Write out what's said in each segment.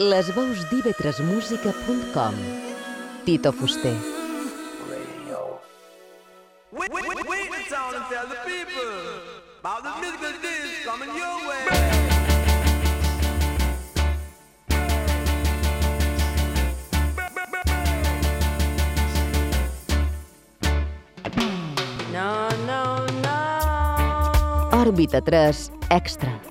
Les veus d'ivetresmusica.com Tito Fuster Wait, wait, wait, wait in town and tell the people about the musical disc coming your way. No, no, no. Òrbita 3 Extra.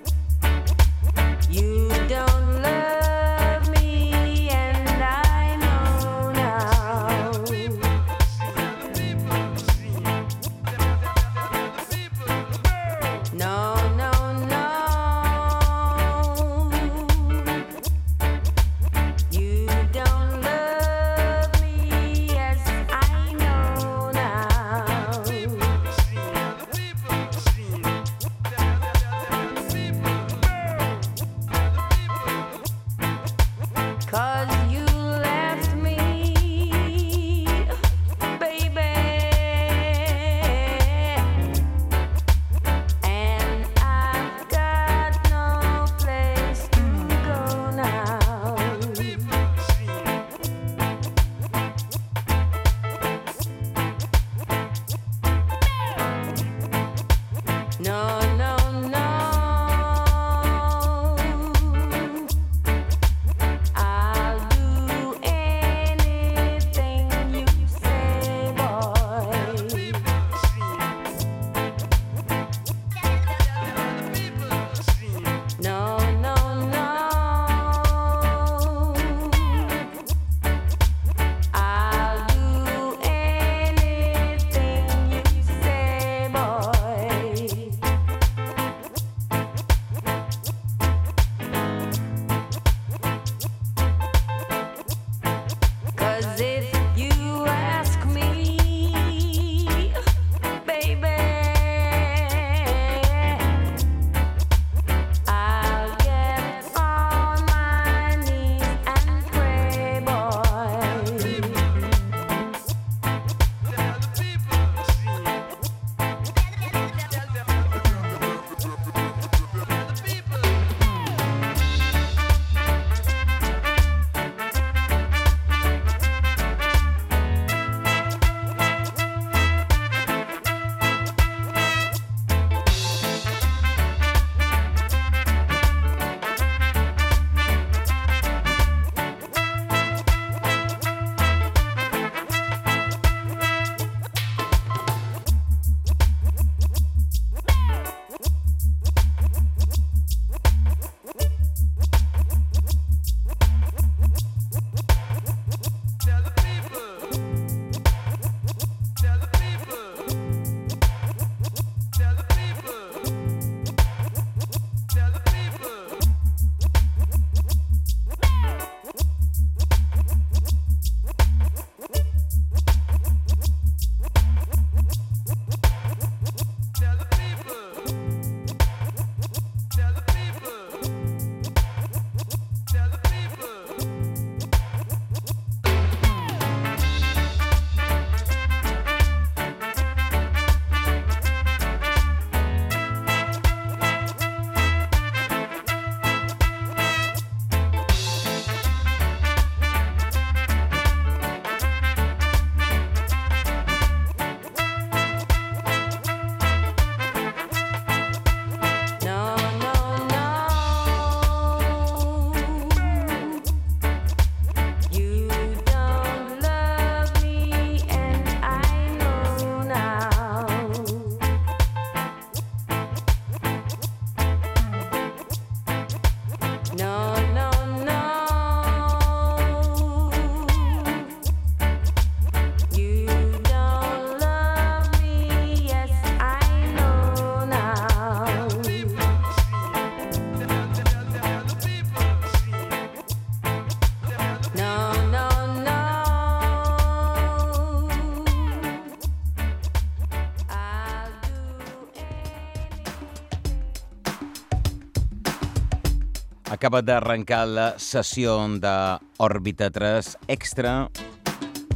acaba d'arrencar la sessió d'Òrbita 3 Extra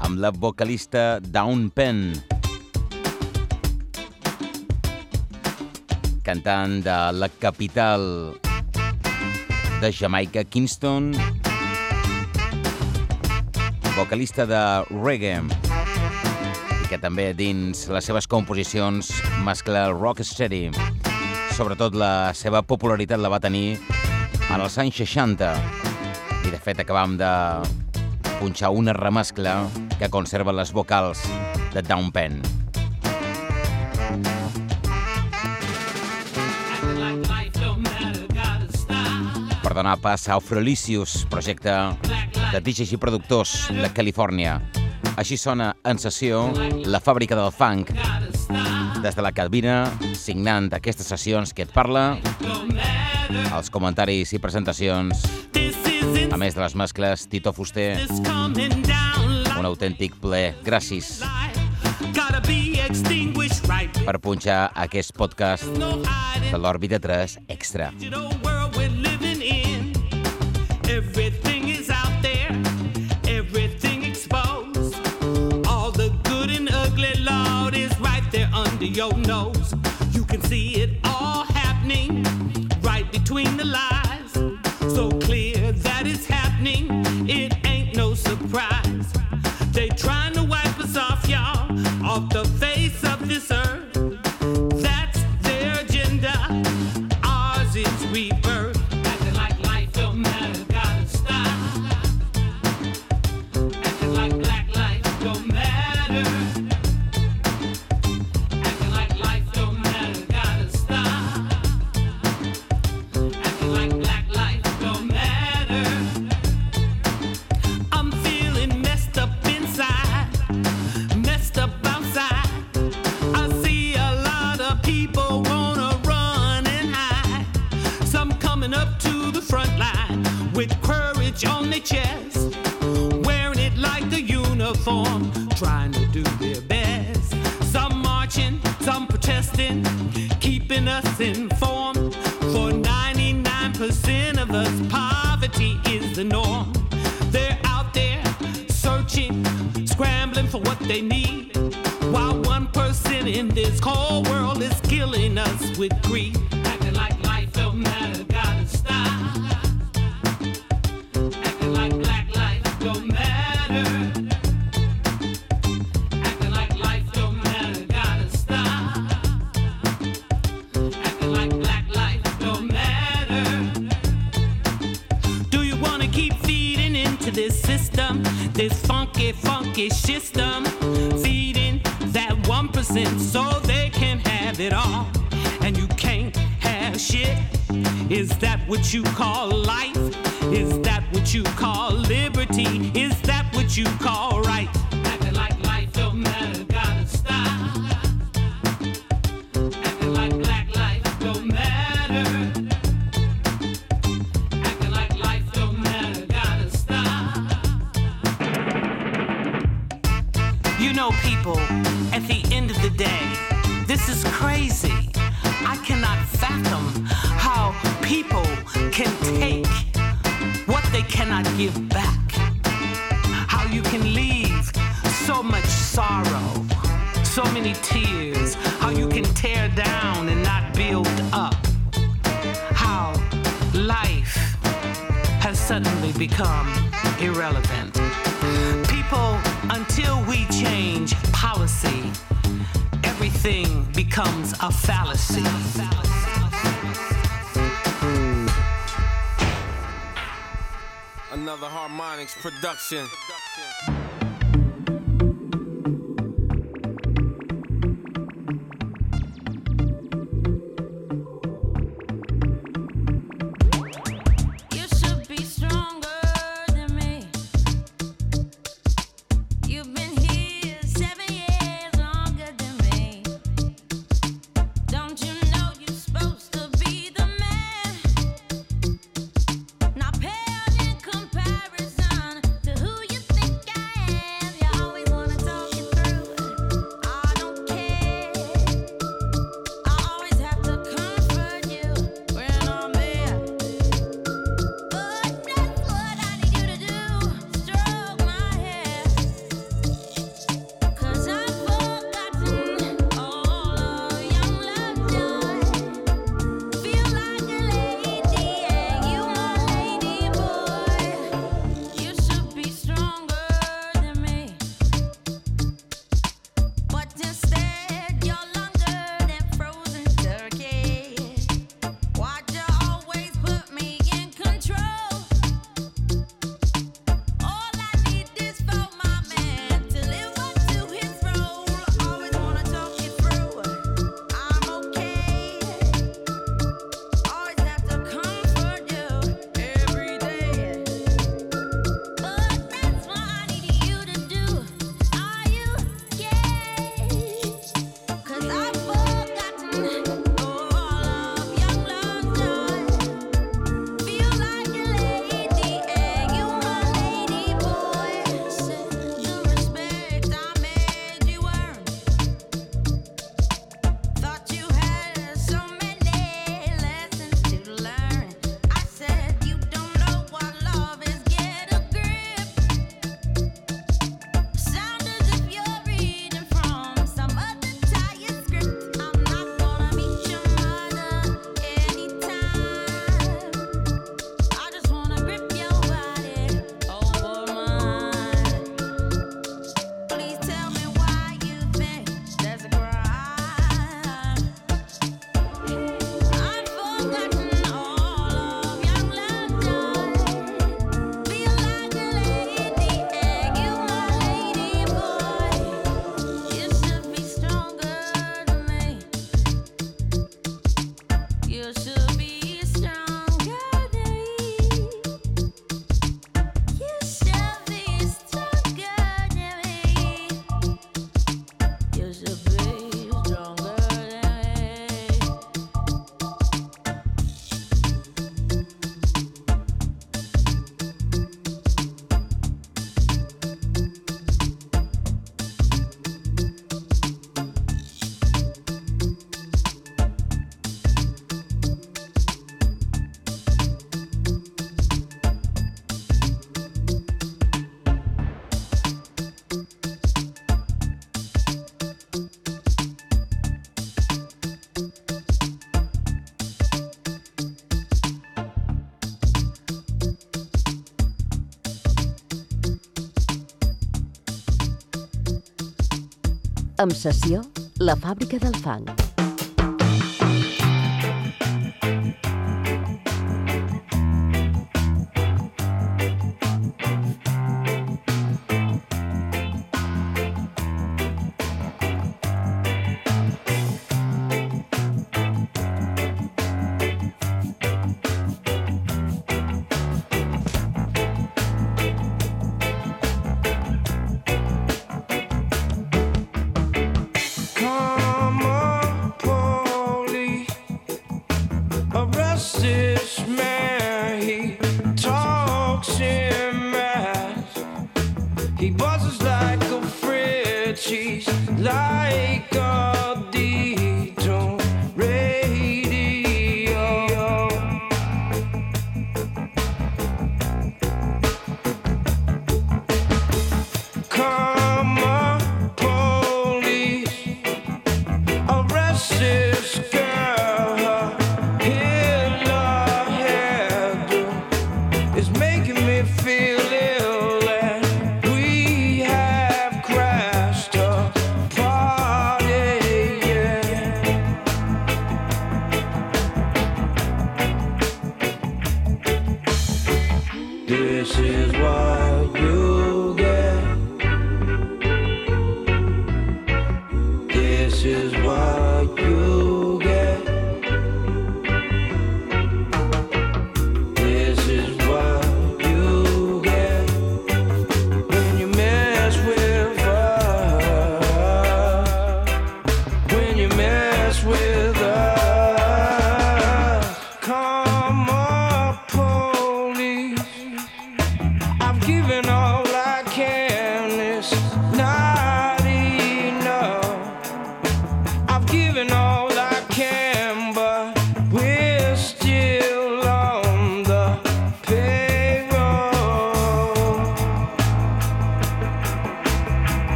amb la vocalista Dawn Penn, cantant de la capital de Jamaica, Kingston, vocalista de reggae, i que també dins les seves composicions mescla rock steady. Sobretot la seva popularitat la va tenir en els anys 60. I de fet acabam de punxar una remescla que conserva les vocals de Down Pen. Per donar pas a Ofrolicious, projecte de DJs i productors de Califòrnia. Així sona en sessió la fàbrica del funk des de la cabina signant aquestes sessions que et parla els comentaris i presentacions, a més de les mascles, Tito Fuster, un autèntic ple. Gràcies per punxar aquest podcast de l'Òrbita 3 Extra. Everything is out there, everything exposed. All the good and ugly, is right there under your nose. between the lines. become irrelevant. People, until we change policy, everything becomes a fallacy. Another harmonics production. Amb sessió, la fàbrica del fang.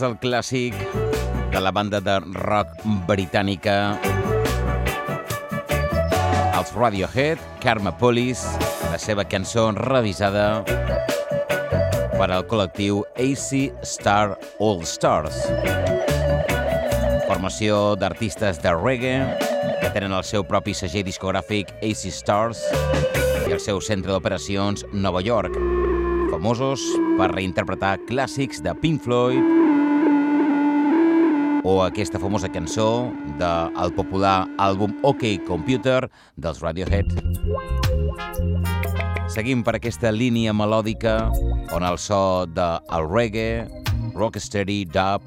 És el clàssic de la banda de rock britànica els Radiohead, Karma Police, la seva cançó revisada per al col·lectiu AC Star All Stars. Formació d'artistes de reggae que tenen el seu propi segell discogràfic AC Stars i el seu centre d'operacions Nova York, famosos per reinterpretar clàssics de Pink Floyd o aquesta famosa cançó del popular àlbum OK Computer dels Radiohead. Seguim per aquesta línia melòdica on el so del de reggae, rocksteady, dub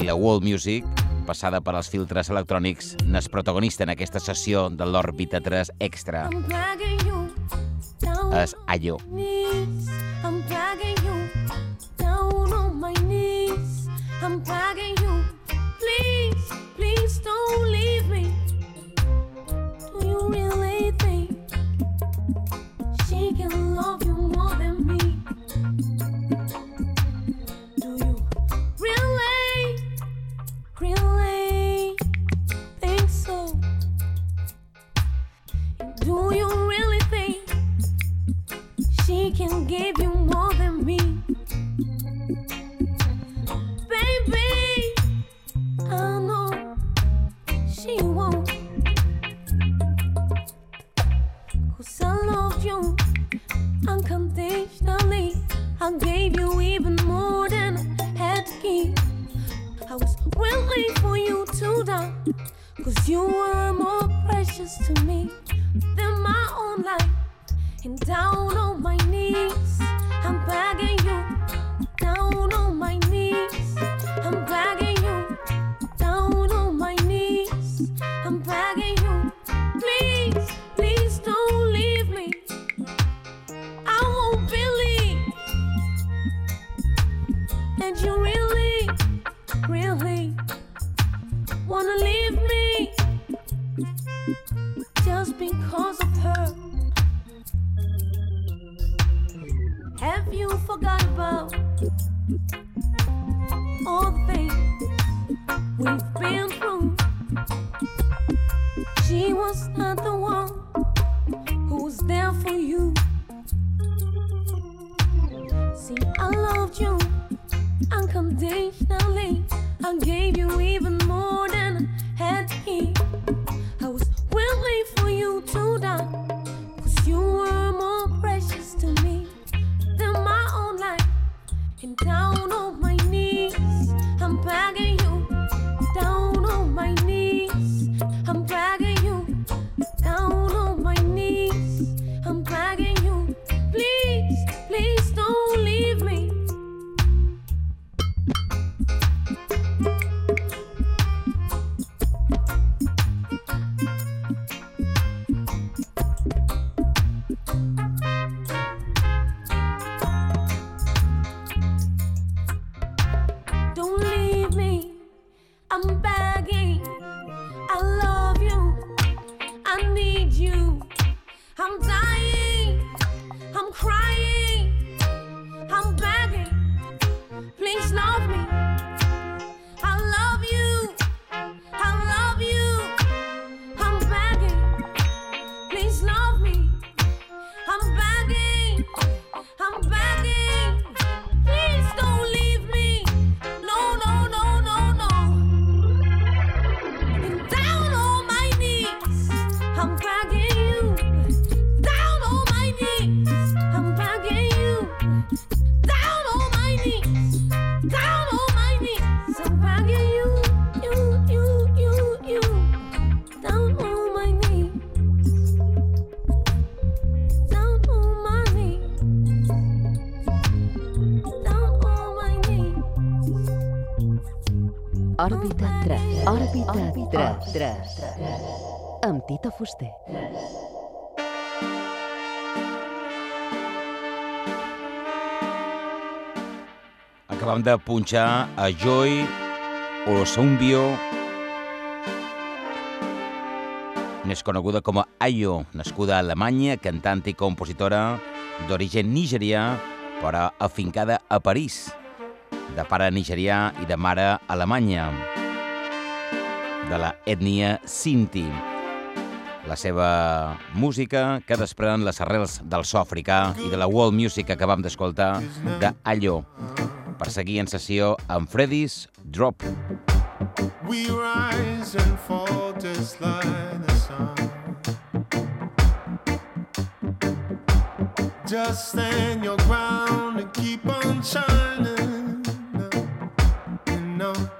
i la world music, passada per als filtres electrònics, n'és protagonista en aquesta sessió de l'Òrbita 3 Extra. És Ayo. Ayo. I'm bragging. I gave you Òrbita 3. Òrbita 3. 3. Amb Tito Fuster. Acabam de punxar a Joy Olosumbio, més coneguda com a Ayo, nascuda a Alemanya, cantant i compositora d'origen nigerià, però afincada a París de pare nigerià i de mare alemanya, de la ètnia Sinti. La seva música que desprenen les arrels del so africà i de la world music que acabam d'escoltar de Allo, per seguir en sessió amb Freddy's Drop. We rise and fall just like the sun Just stand your ground and keep on shining know.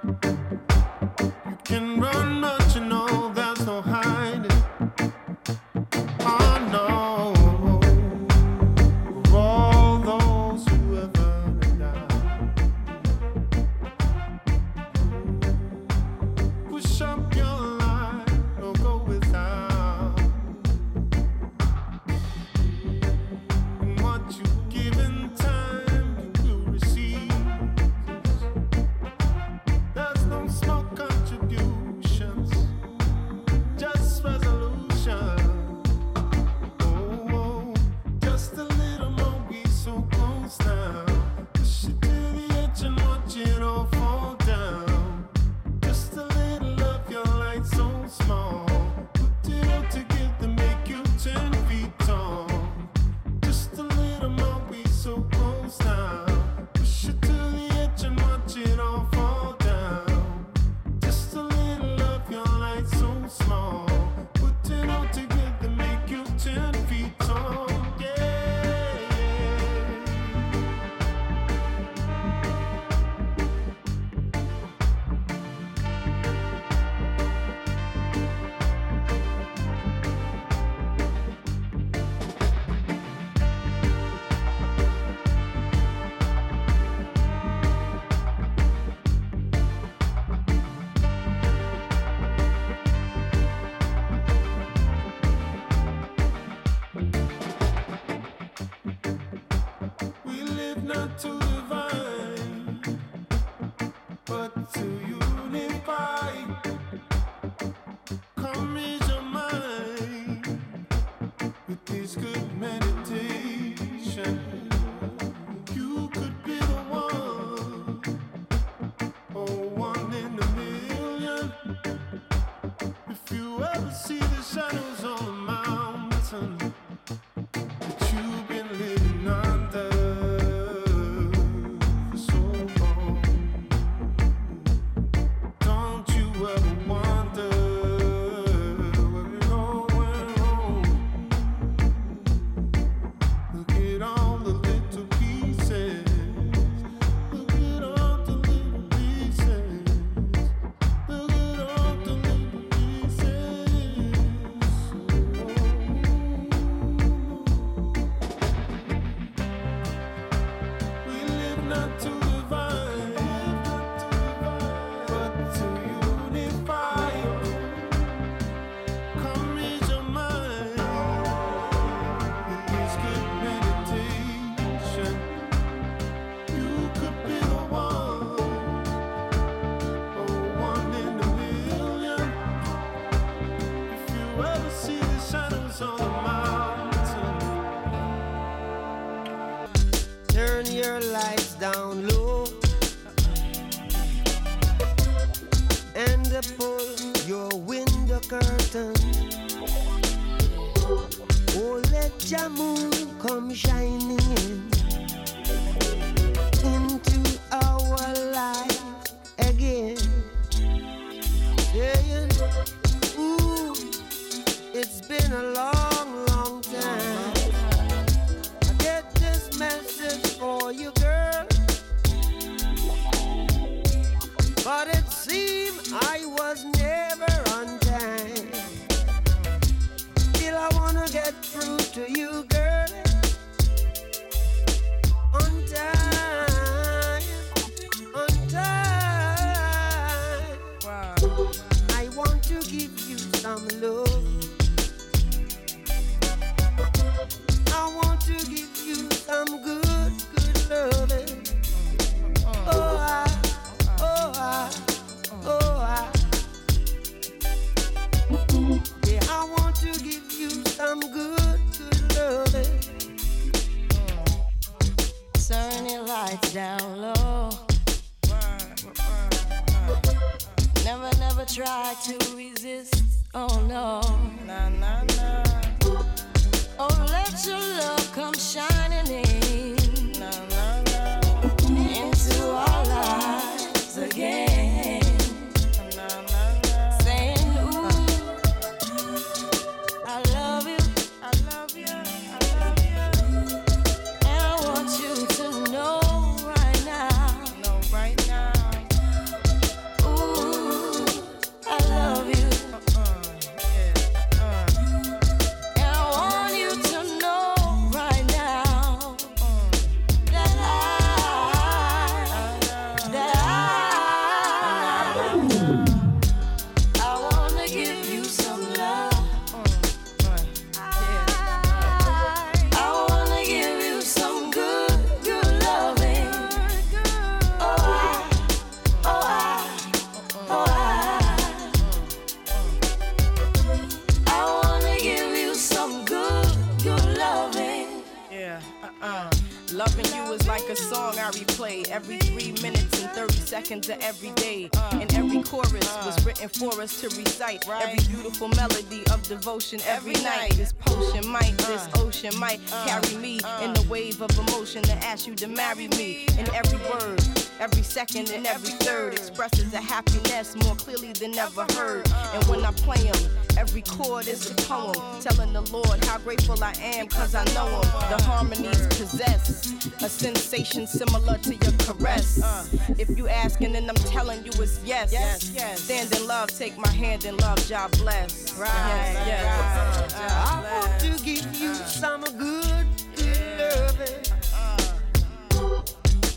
seconds every day. And every chorus was written for us to recite. Every beautiful melody of devotion every night. This potion might, this uh. ocean might uh. carry me in uh. the wave of emotion to ask you to marry me. In every word, every second, and every third expresses a happiness more clearly than ever heard. And when I play them, Every chord is a poem, telling the Lord how grateful I am, cause I know Him. The harmonies possess a sensation similar to your caress. Uh. If you asking and I'm telling you it's yes. yes. Stand in love, take my hand in love, job bless. Right, yes, yes. Right. Uh, I want to give you some good, good loving.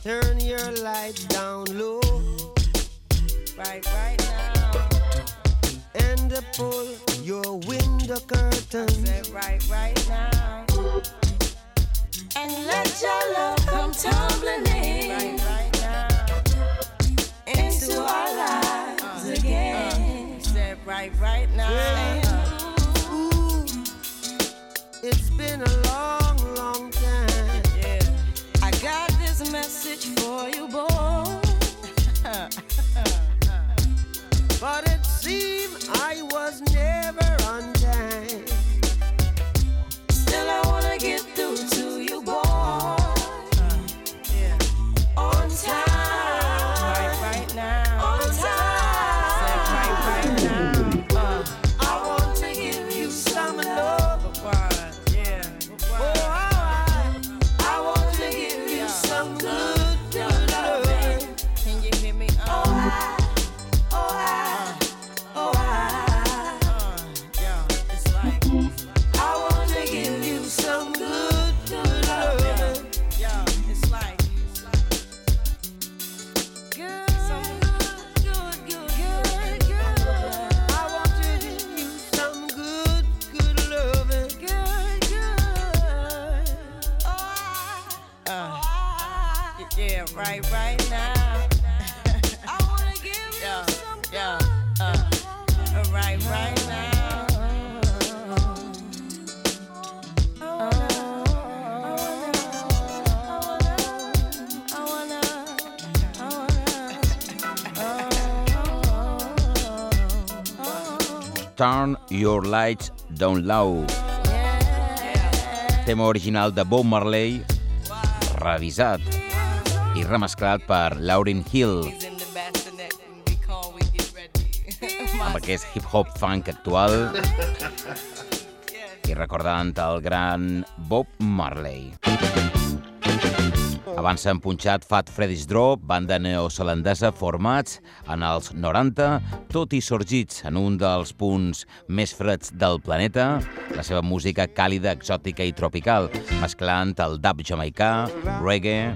Turn your light down low. Right, right now. And pull your window curtains. right, right now. And let your love come tumbling in. Right, right now. Into our lives uh, again. Uh, right, right now. Yeah. Ooh, it's been a long, long time. Yeah. I got this message for you, boy. Lights Down Low. Tema original de Bob Marley, revisat i remesclat per Lauryn Hill amb aquest hip-hop funk actual i recordant el gran Bob Marley. Abans s'han punxat Fat Freddy's Drop, banda neozelandesa formats en els 90, tot i sorgits en un dels punts més freds del planeta, la seva música càlida, exòtica i tropical, mesclant el dub jamaicà, reggae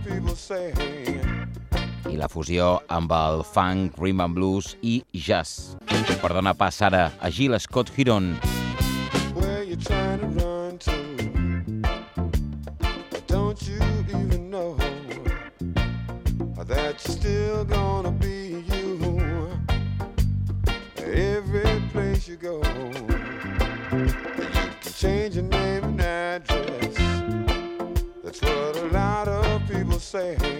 i la fusió amb el funk, rhythm and blues i jazz. Per donar pas ara a Gil Scott Heron, where you trying to? say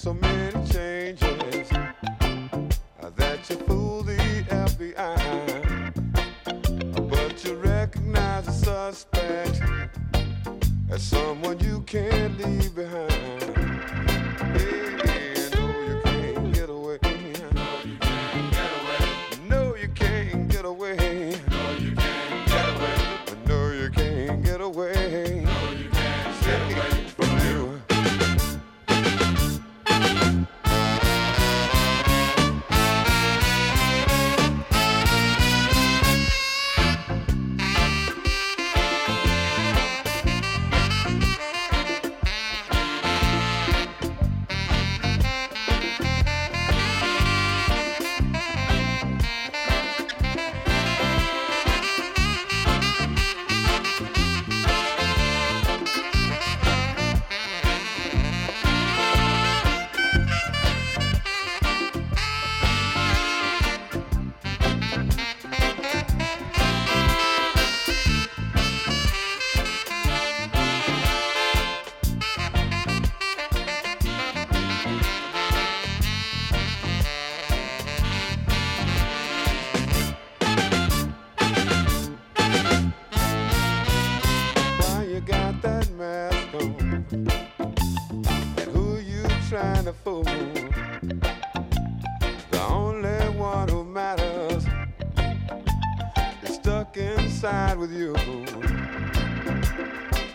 so many changes uh, that you fool the FBI. But you recognize the suspect as someone you can't leave behind. Hey,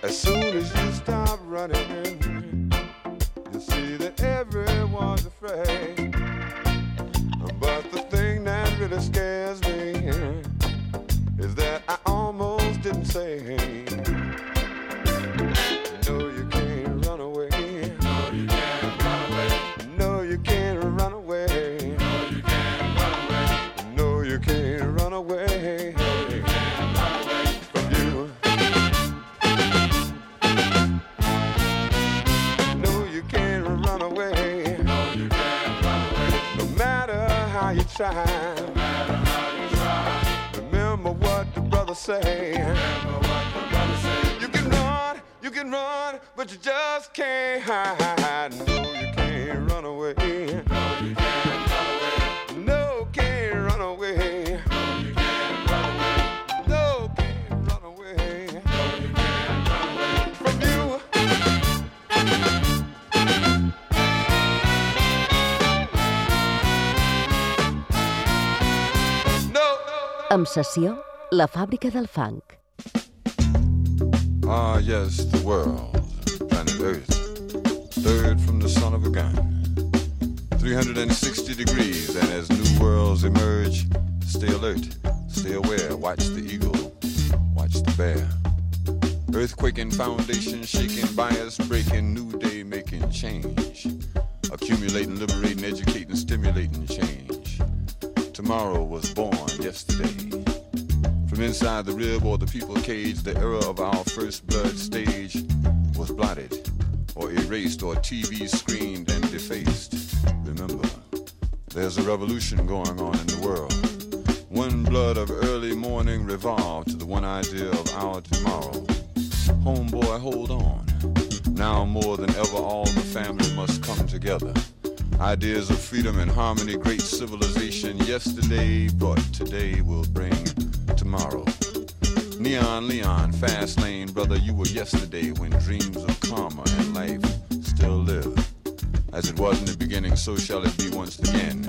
As soon as you stop running, you see that everyone's afraid. But the thing that really scares me is that I almost didn't say. shine. Remember what the brother say. You can run, you can run, but you just can't hide. No, you can't run away. Amb sessió, la fàbrica del funk. Ah, yes, the world, planet Earth, third from the son of a gun. 360 degrees, and as new worlds emerge, stay alert, stay aware, watch the eagle, watch the bear. Earthquaking foundation shaking, bias breaking, new day making change. Accumulating, liberating, educating, stimulating change. Tomorrow was born yesterday. From inside the rib or the people cage, the era of our first blood stage was blotted or erased or TV screened and defaced. Remember, there's a revolution going on in the world. One blood of early morning revolved to the one idea of our tomorrow. Homeboy, hold on. Now more than ever, all the family must come together. Ideas of freedom and harmony, great civilization. Yesterday, but today will bring tomorrow. Neon Leon, fast lane, brother, you were yesterday when dreams of karma and life still live. As it was in the beginning, so shall it be once again.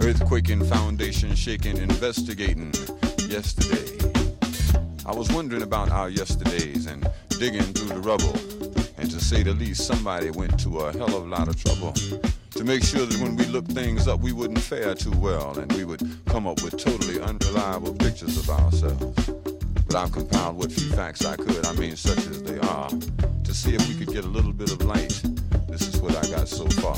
Earthquaking, foundation shaking, investigating yesterday. I was wondering about our yesterdays and digging through the rubble. And to say the least, somebody went to a hell of a lot of trouble to make sure that when we looked things up, we wouldn't fare too well and we would come up with totally unreliable pictures of ourselves. But I've compiled what few facts I could, I mean such as they are, to see if we could get a little bit of light. This is what I got so far.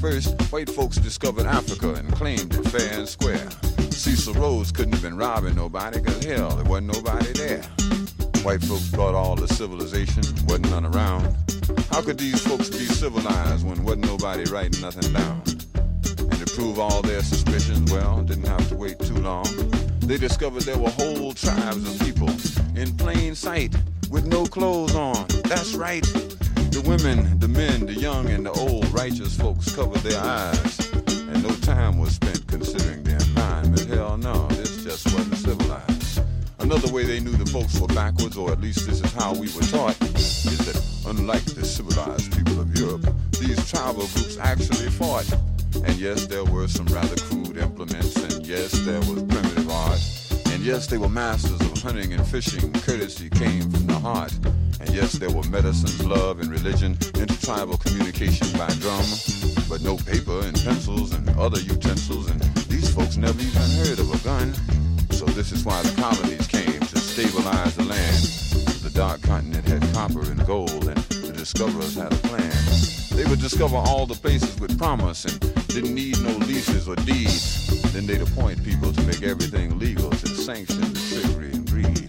First, white folks discovered Africa and claimed it fair and square. Cecil Rhodes couldn't have been robbing nobody, cause hell, there wasn't nobody there. White folks brought all the civilization, wasn't none around. How could these folks be civilized when wasn't nobody writing nothing down? And to prove all their suspicions, well, didn't have to wait too long. They discovered there were whole tribes of people in plain sight with no clothes on. That's right. The women, the men, the young, and the old righteous folks covered their eyes. And no time was spent considering their environment. Hell no, this just wasn't civilized. Another way they knew the folks were backwards, or at least this is how we were taught, is that unlike the civilized people of Europe, these tribal groups actually fought. And yes, there were some rather crude implements, and yes, there was primitive art. And yes, they were masters of hunting and fishing. Courtesy came from the heart. And yes, there were medicines, love, and religion, intertribal communication by drum. But no paper and pencils and other utensils, and these folks never even heard of a gun. So this is why the colonies came to stabilize the land. The dark continent had copper and gold, and the discoverers had a plan. They would discover all the places with promise and didn't need no leases or deeds. Then they'd appoint people to make everything legal to sanction the trickery and greed.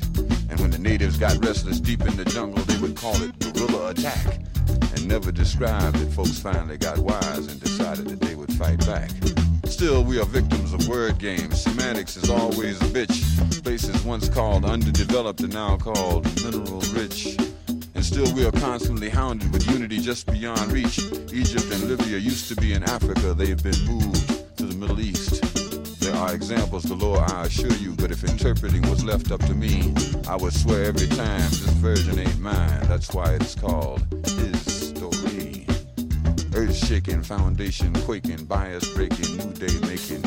And when the natives got restless deep in the jungle, they would call it guerrilla attack and never described that folks finally got wise and decided that they would fight back. Still, we are victims of word games. Semantics is always a bitch. Places once called underdeveloped are now called mineral rich. And still, we are constantly hounded with unity just beyond reach. Egypt and Libya used to be in Africa, they've been moved to the Middle East. There are examples galore, I assure you, but if interpreting was left up to me, I would swear every time this version ain't mine. That's why it's called His. Earth shaking, foundation quaking, bias breaking, new day making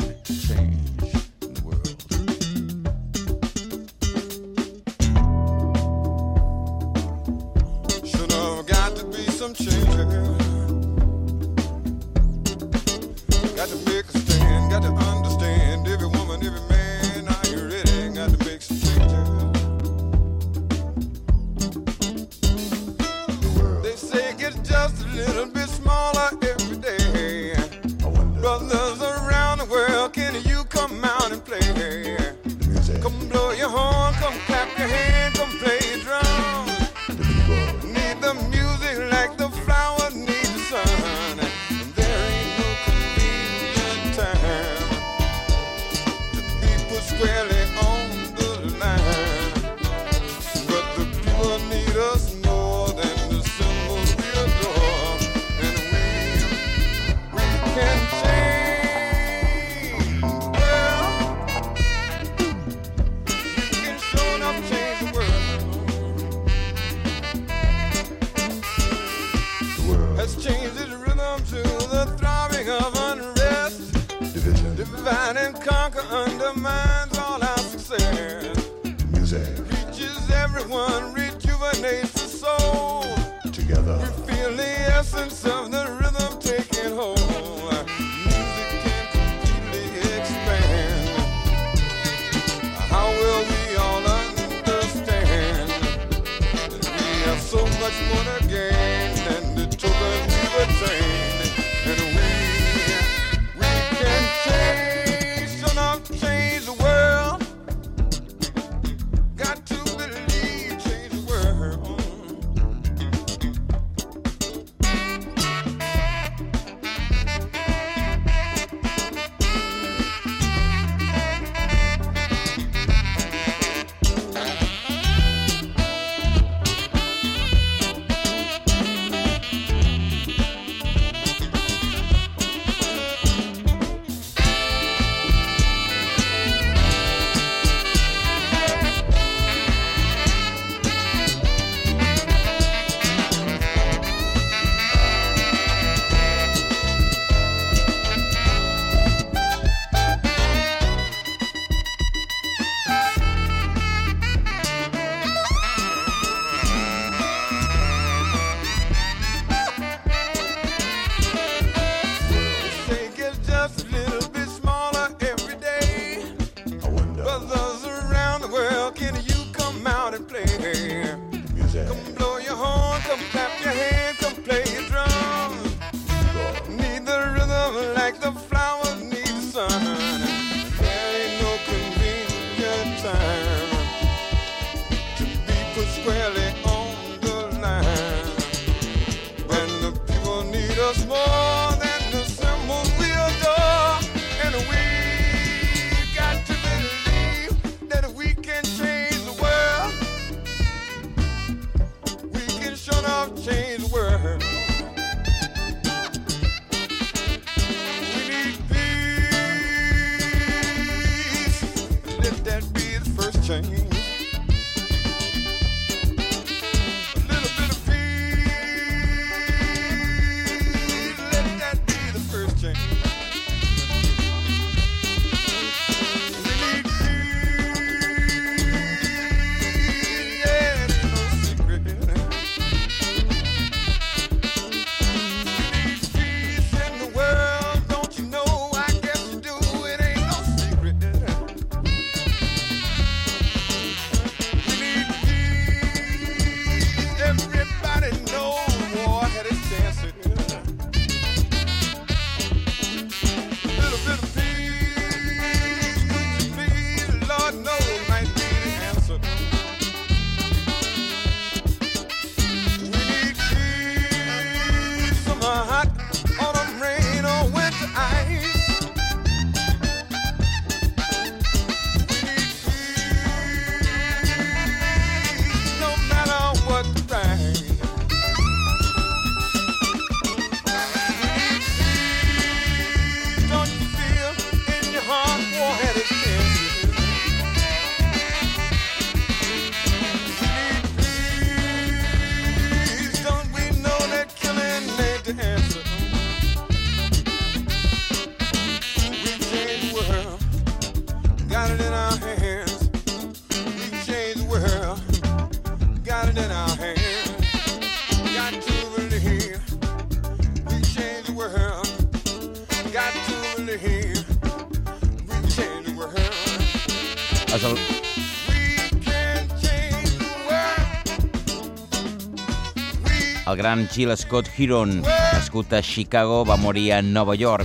gran Gil Scott Heron, nascut a Chicago, va morir a Nova York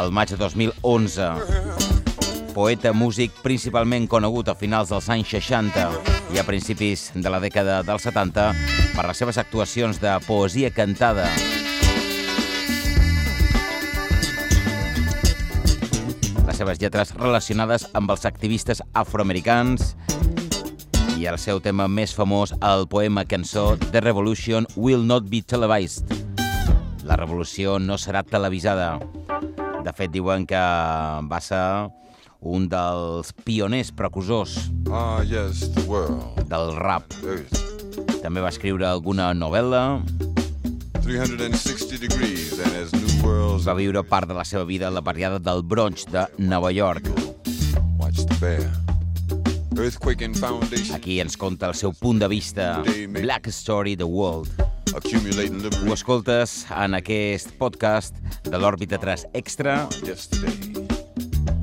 el maig de 2011. Poeta, músic, principalment conegut a finals dels anys 60 i a principis de la dècada dels 70 per les seves actuacions de poesia cantada. Les seves lletres relacionades amb els activistes afroamericans i el seu tema més famós, el poema cançó The Revolution Will Not Be Televised. La revolució no serà televisada. De fet, diuen que va ser un dels pioners precursors Ah, yes, the world. del rap. També va escriure alguna novel·la, 360 degrees, and as new worlds va viure part de la seva vida a la barriada del Bronx de Nova York. watch the bear. Aquí ens conta el seu punt de vista, Black Story The World. Ho escoltes en aquest podcast de l'òrbita 3 Extra,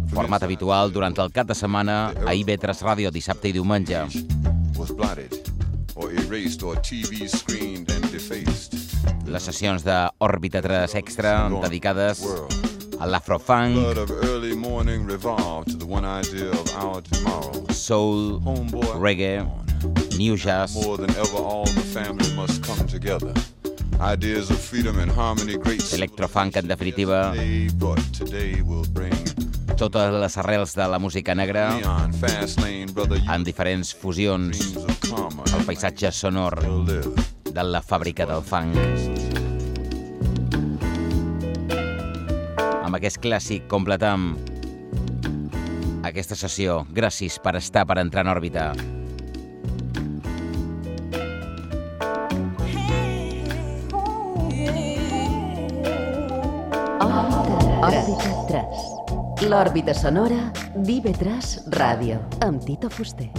format habitual durant el cap de setmana a IB3 Ràdio dissabte i diumenge. Les sessions d'òrbita 3 Extra dedicades World. a l'afrofunk, Blood of early morning revolved to the one idea of our tomorrow. soul, reggae, new jazz, electrofunk, en definitiva, totes les arrels de la música negra. En diferents fusions, el paisatge sonor de la fàbrica del funk. Amb aquest clàssic completam aquesta sessió. Gràcies per estar per entrar en òrbita. Òrbita 3. L'òrbita sonora d'IV3 Ràdio, amb Tito Fuster.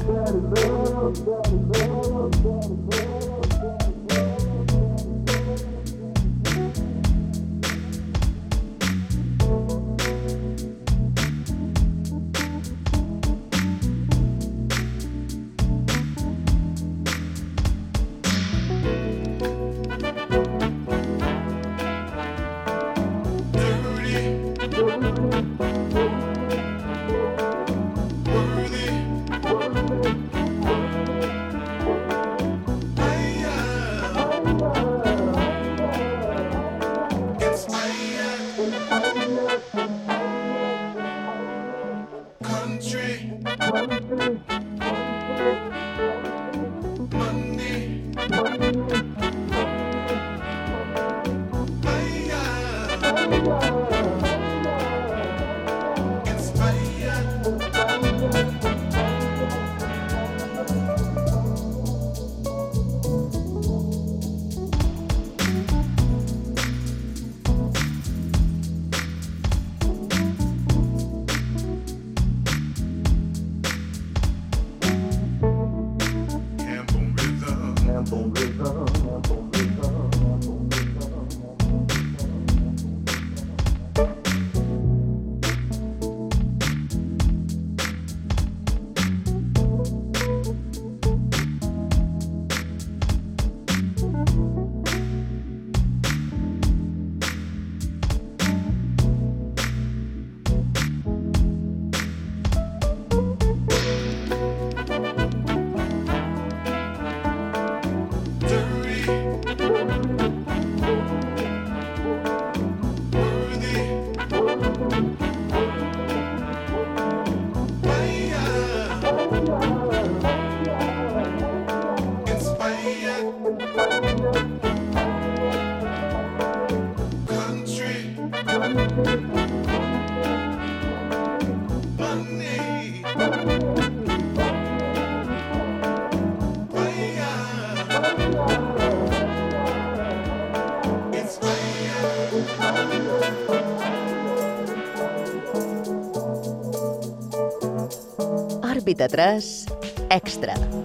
Òrbita 3 Extra.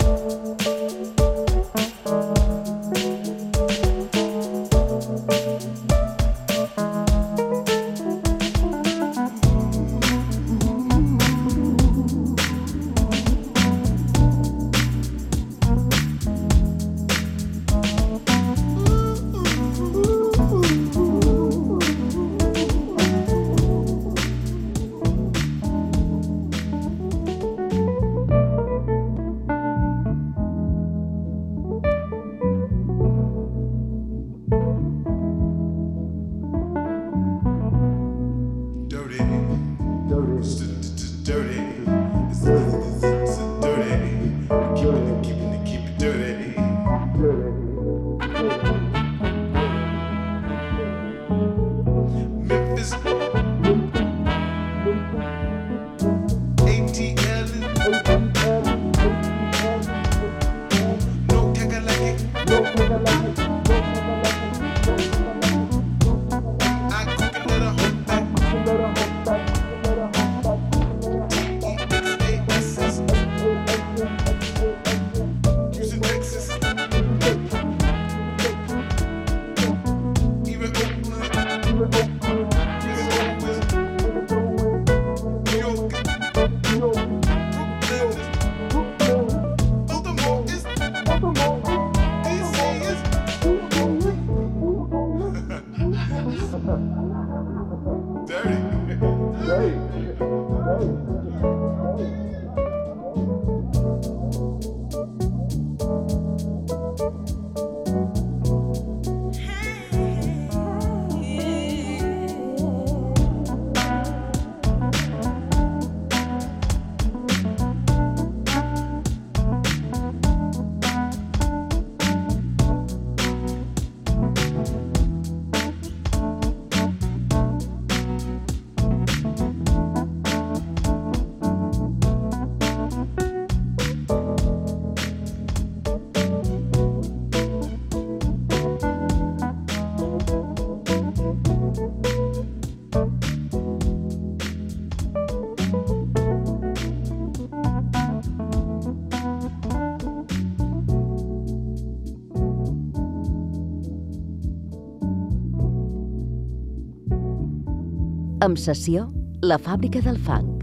Amb sessió, la fàbrica del fang.